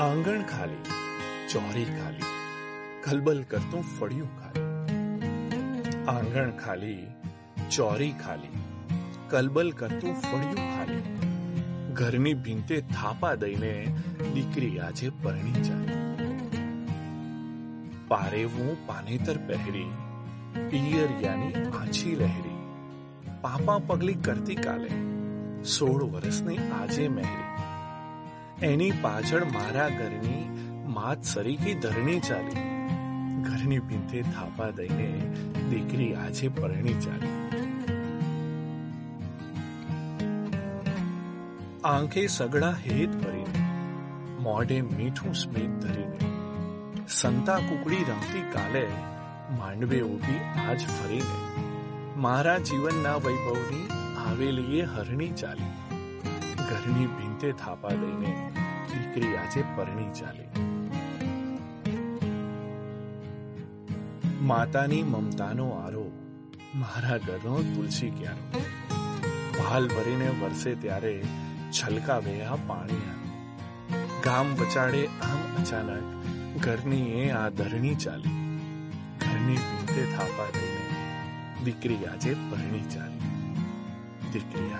આંગણ ખાલી ચોરી ખાલી ખલબલ કરતું ફળિયું ખાલી આંગણ ખાલી ચોરી ખાલી કલબલ કરતું ફળિયું ખાલી ઘરની ભીંતે થાપા દઈને દીકરી આજે પરણી ચાલી પારેવું પાનેતર પહેરી પિયરિયાની આછી લહેરી પાપા પગલી કરતી કાલે સોળ વર્ષની આજે મહેરી એની પાછળ મારા ઘરની માત સરીકી ધરણી ચાલી ઘરની ભીંતે થાપા દઈને દીકરી આજે પરણી ચાલી આંખે સગડા હેત ભરીને મોઢે મીઠું સ્મિત ધરીને સંતા કુકડી રમતી કાલે માંડવે ઉભી આજ ફરીને મારા જીવનના વૈભવની આવેલી એ હરણી ચાલી ઘરની ભીંતે થાપા દઈને દીકરી આજે પરણી ચાલી માતાની મમતાનો આરો મારા ઘરનો તુલસી ક્યારો ભાલ ભરીને વરસે ત્યારે છલકાવે આ પાણી ગામ બચાડે આમ અચાનક ઘરની એ આ ધરણી ચાલી ઘરની ભીંતે થાપા દઈને દીકરી આજે પરણી ચાલી દીકરી આજે